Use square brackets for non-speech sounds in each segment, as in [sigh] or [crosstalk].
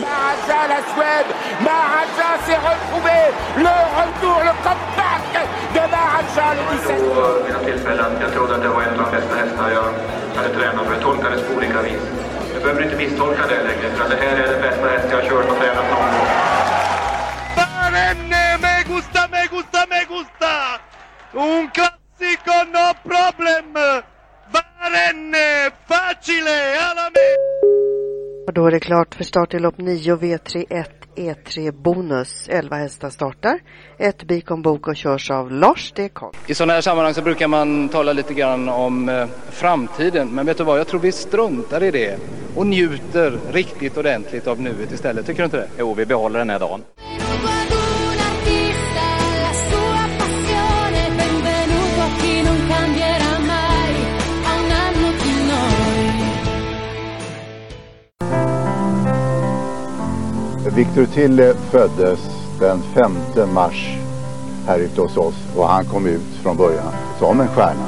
Maharaja, la Suède, Maharaja s'est retrouvé, le retour, le comeback de Maharaja le 17. Vid något tillfälle att jag trodde att det var en av de bästa hästar jag hade tränat för. Jag tolkades på olika vis. Jag behöver inte misstolka det längre, för det här är den bästa häst jag har kört och tränat någon gång. Barenne, me gusta, me gusta, me gusta! Un classico, no problem! Barenne, facile, alla me! Och då är det klart för start i lopp 9 V31 E3 Bonus. 11 hästar startar. Ett Bikon Bok och körs av Lars Dekon. I sådana här sammanhang så brukar man tala lite grann om eh, framtiden. Men vet du vad, jag tror vi struntar i det och njuter riktigt ordentligt av nuet istället. Tycker du inte det? Jo, vi behåller den här dagen. Victor Tille föddes den 5 mars här ute hos oss och han kom ut från början som en stjärna.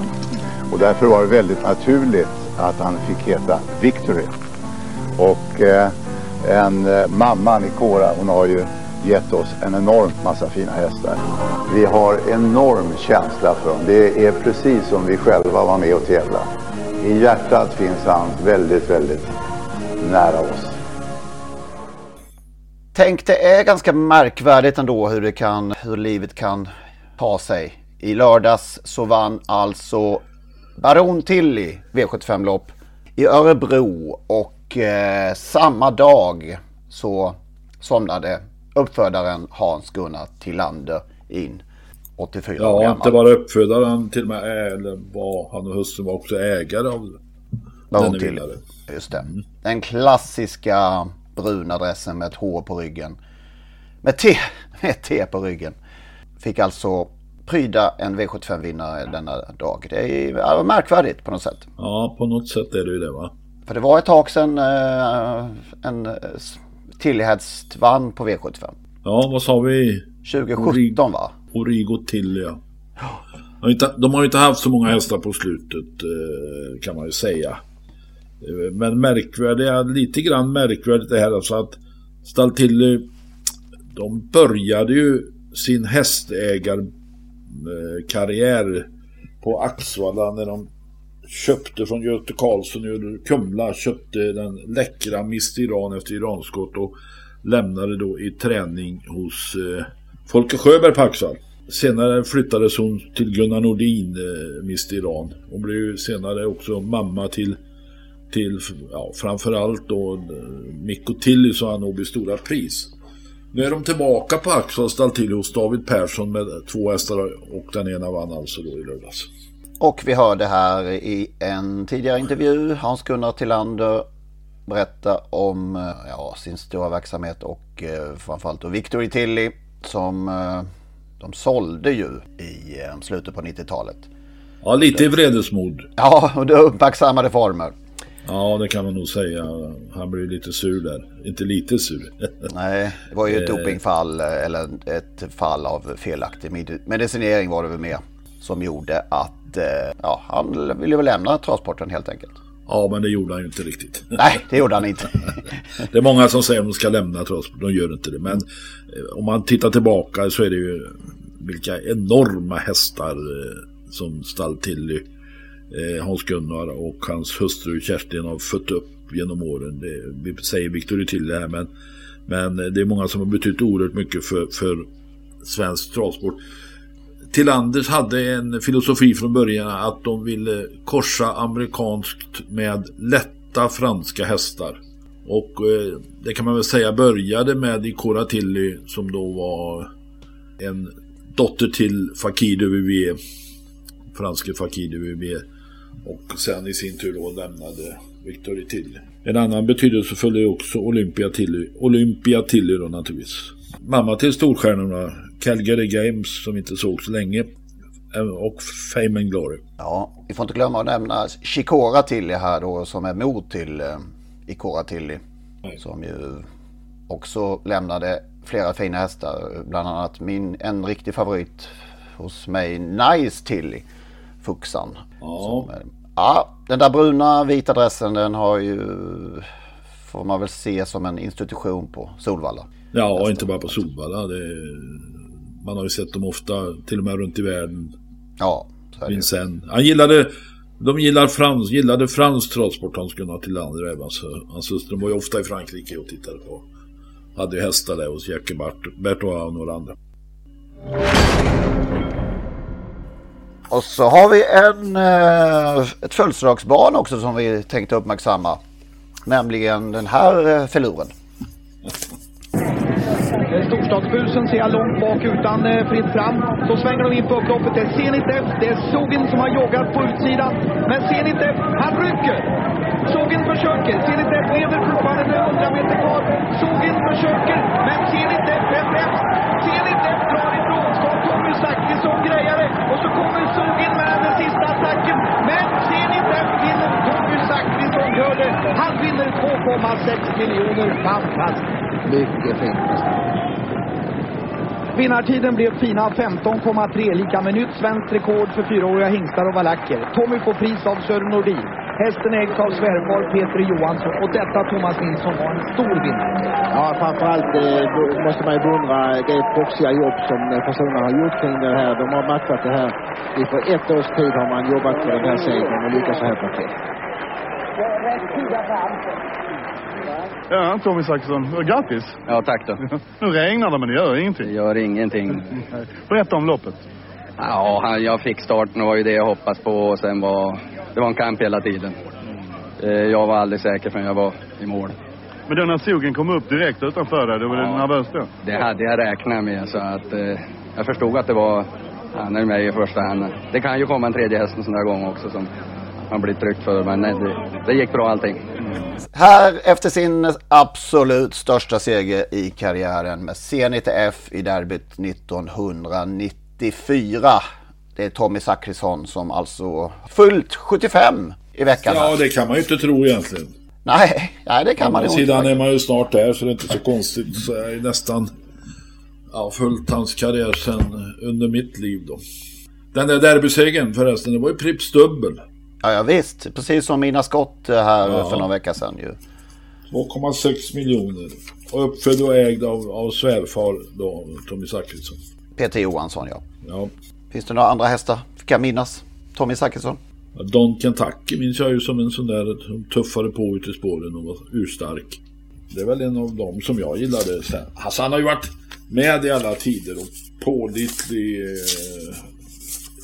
Och därför var det väldigt naturligt att han fick heta Victory. Och eh, en eh, mamma, Nicora, hon har ju gett oss en enormt massa fina hästar. Vi har enorm känsla för dem. Det är precis som vi själva var med och tävla. I hjärtat finns han väldigt, väldigt nära oss. Tänk det är ganska märkvärdigt ändå hur det kan, hur livet kan ta sig. I lördags så vann alltså Baron Tilly V75-lopp i Örebro och eh, samma dag så somnade uppfödaren Hans-Gunnar Tillander in. 84 ja, år gammal. inte bara uppfödaren till och med eller var han och hustrun var också ägare av Baron Tilly. Just det. Den klassiska bruna dressen med ett H på ryggen. Med T, [laughs] med ett T på ryggen. Fick alltså pryda en V75-vinnare denna dag. Det är märkvärdigt på något sätt. Ja, på något sätt är det ju det va. För det var ett tag sedan eh, en tillhäst vann på V75. Ja, vad sa vi? 2017 va? Origo till ja. De har, inte, de har ju inte haft så många hästar på slutet eh, kan man ju säga. Men märkvärdiga, lite grann märkvärdigt det här alltså att Staltilly de började ju sin hästägarkarriär eh, på Axvalla när de köpte från Göte Karlsson i Kumla köpte den läckra Mist Iran efter iranskott och lämnade då i träning hos eh, Folke Sjöberg på Axvall. Senare flyttades hon till Gunnar Nordin, eh, Mist Iran. Hon blev ju senare också mamma till, till ja, framförallt då Mikko han nog blir stora pris. Nu är de tillbaka på Axvall Staltilly hos David Persson med två hästar och den ena vann alltså då i lördags. Och vi hörde här i en tidigare intervju Hans-Gunnar Tillander berätta om eh, ja, sin stora verksamhet och eh, framförallt då Victory Tilly som eh, de sålde ju i eh, slutet på 90-talet. Ja, lite i vredesmod. Ja, och det uppmärksammade former. Ja, det kan man nog säga. Han blev lite sur där. Inte lite sur. [laughs] Nej, det var ju ett Eh. dopingfall eh, eller ett fall av felaktig med- medicinering var det väl med. Som gjorde att eh, ja, han ville väl lämna travsporten helt enkelt. Ja, men det gjorde han ju inte riktigt. [laughs] Nej, det gjorde han inte. [laughs] Det är många som säger att de ska lämna trots de gör inte det. Men om man tittar tillbaka så är det ju vilka enorma hästar som stall till Eh, Hans-Gunnar och hans hustru Kerstin har fött upp genom åren. Det, säger Victor till det här men Men det är många som har betytt oerhört mycket för, för svensk travsport. Tillanders hade en filosofi från början att de ville korsa amerikanskt med lätta franska hästar. Och eh, det kan man väl säga började med Ikora Tilly som då var en dotter till Fakir de Vivier. Franske Fakir de Vivier. Och sen i sin tur då lämnade Victor Tilly. En annan betydelsefull är också Olympia Tilly. Olympia Tilly då naturligtvis. Mamma till storstjärnorna Calgary Games som inte såg så länge och Fame and Glory. Ja, vi får inte glömma att nämna Chikora Tilly här då som är mor till eh, Ikora Tilly. Nej. Som ju också lämnade flera fina hästar. Bland annat min, en riktig favorit hos mig, Nice Tilly. Fuxan. Ja. Eh, ja, den där bruna vita dressen den har ju får man väl se som en institution på Solvalla. Ja, och inte bara på Solvalla. Det, man har ju sett dem ofta, till och med runt i världen. Ja, så är. Vincent. Han gillade, de gillar frans, gillade fransk travsport, Hans Gunnar Tillander även. Så, hans syster var ju ofta i Frankrike och tittade på. Hade ju hästar där hos Jackie Bertois och några andra. Och så har vi en, eh, ett födelsedagsbarn också som vi tänkte uppmärksamma. Nämligen den här eh, filuren. Storstadsbusen ser jag långt bak utan eh, fritt fram. Så svänger de in på upploppet. Det är Zenit F. Det är Sogin som har joggat på utsidan. Men Zenit F, han rycker. Sogin försöker. Zenit F leder fortfarande med 100 meter kvar. Sogin försöker. Men Zenit F är främst. Zenit F drar ifrån. Ska Tommy Zachrisson greja det. Och så kommer Han vinner 2,6 miljoner. Fantastiskt. Mycket fint. Vinnartiden blev fina 15,3 lika med nytt svenskt rekord för fyraåriga hingstar och valacker. Tommy får pris av Sören Nordin. Hästen ägs av svärfar Peter Johansson och detta Thomas Nilsson var en stor vinnare. Ja, framförallt eh, måste man ju beundra det proffsiga jobb som personerna har gjort kring det här. De har matchat det här. I för ett års tid har man jobbat för den här segern och lyckats så här perfekt. Ja, Tommy Zachrisson. Grattis! Ja, tack då. [laughs] nu regnar det, men det gör ingenting. Det gör ingenting. [laughs] Berätta om loppet. Ja, jag fick starten och var ju det jag hoppades på och sen var det var en kamp hela tiden. Eh, jag var aldrig säker förrän jag var i mål. Men då när sågen kom upp direkt utanför dig, då var ja, du nervös då? Det hade jag räknat med så att eh, jag förstod att det var han är med i första hand. Det kan ju komma en tredje häst en sån där gång också som man blir tryckt för. Men nej, det, det gick bra allting. Här efter sin absolut största seger i karriären med Zenit F i derbyt 1994. Det är Tommy Zachrisson som alltså fullt 75 i veckan. Ja, det kan man ju inte tro egentligen. Nej, nej det kan man inte. sidan är man ju snart där så det är inte så konstigt. Så jag är nästan ja, följt hans karriär sen under mitt liv då. Den där derbysegern förresten, det var ju Pripps dubbel. Ja, ja visst, precis som mina skott här ja. för några veckor sedan ju. 2,6 miljoner. Och uppfödd och ägd av, av svärfar då, Tommy Zachrisson. Peter Johansson ja. ja. Finns det några andra hästar? Kan minnas? Tommy Zachrisson? Don Kentucky minns jag ju som en sån där som tuffade på ut i spåren och var urstark. Det är väl en av dem som jag gillade. Alltså han har ju varit med i alla tider och pålitlig. Eh,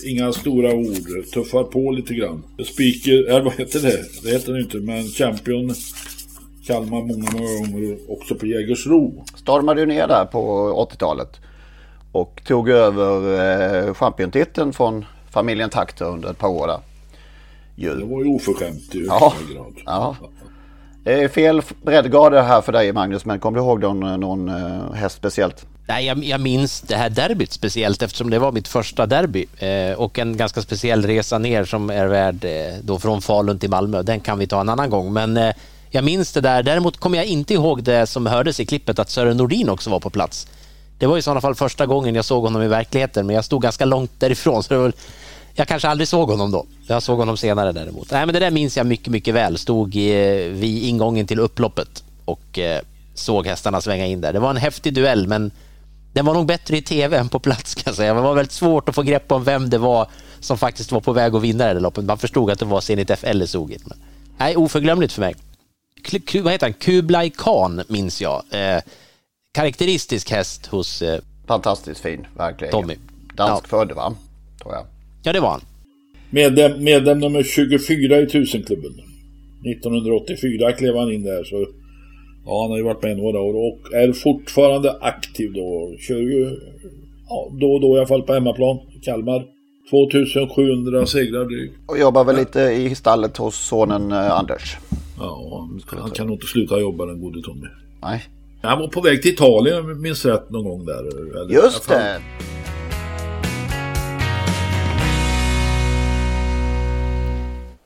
inga stora ord. Tuffar på lite grann. Speaker, eller vad heter det? Det heter det inte, men Champion Kalmar många, många gånger också på Jägersro. Stormade ju ner där på 80-talet. Och tog över eh, championtiteln från familjen Takter under ett par år där. Ju. Det var ju oförskämt i ja. grad. Ja. Det är fel breddgrad här för dig Magnus, men kommer du ihåg någon, någon uh, häst speciellt? Nej, jag, jag, minns det här derbyt speciellt eftersom det var mitt första derby eh, och en ganska speciell resa ner som är värd eh, då från Falun till Malmö. Den kan vi ta en annan gång, men eh, jag minns det där. Däremot kommer jag inte ihåg det som hördes i klippet att Sören Nordin också var på plats. Det var i sådana fall första gången jag såg honom i verkligheten, men jag stod ganska långt därifrån. Så var, jag kanske aldrig såg honom då. Jag såg honom senare däremot. Nej, men det där minns jag mycket, mycket väl. Stod eh, vid ingången till upploppet och eh, såg hästarna svänga in där. Det var en häftig duell, men den var nog bättre i tv än på plats kan jag säga. Det var väldigt svårt att få grepp om vem det var som faktiskt var på väg att vinna det loppet. Man förstod att det var Zenit F eller Sogit. Men, nej, oförglömligt för mig. K vad heter han? Kublai Khan minns jag. Eh, karaktäristisk häst hos eh, Fantastiskt fin, verkligen. Tommy. Dansk Ja. född va? Tror jag. Ja, det var han. Medlem, medlem nummer 24 i tusenklubben. 1984 klev han in där så ja, han har ju varit med några år och är fortfarande aktiv då. Kör ju ja, då och då i alla fall på hemmaplan Kalmar. 2700 segrar drygt. Och jobbar väl lite i stallet hos sonen eh, Anders. Ja, han, han kan nog inte sluta jobba den gode Tommy. Nej. Han var på väg till Italien, minns rätt, någon gång där. Eller, Just det!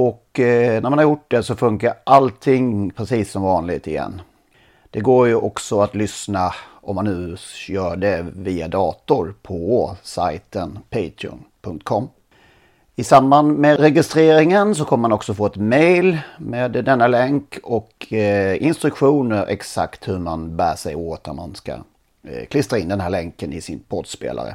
Och eh, när man har gjort det så funkar allting precis som vanligt igen. Det går ju också att lyssna om man nu gör det via dator på sajten patreon.com. I samband med registreringen så kommer man också få ett mail med denna länk och eh, instruktioner exakt hur man bär sig åt när man ska eh, klistra in den här länken i sin poddspelare.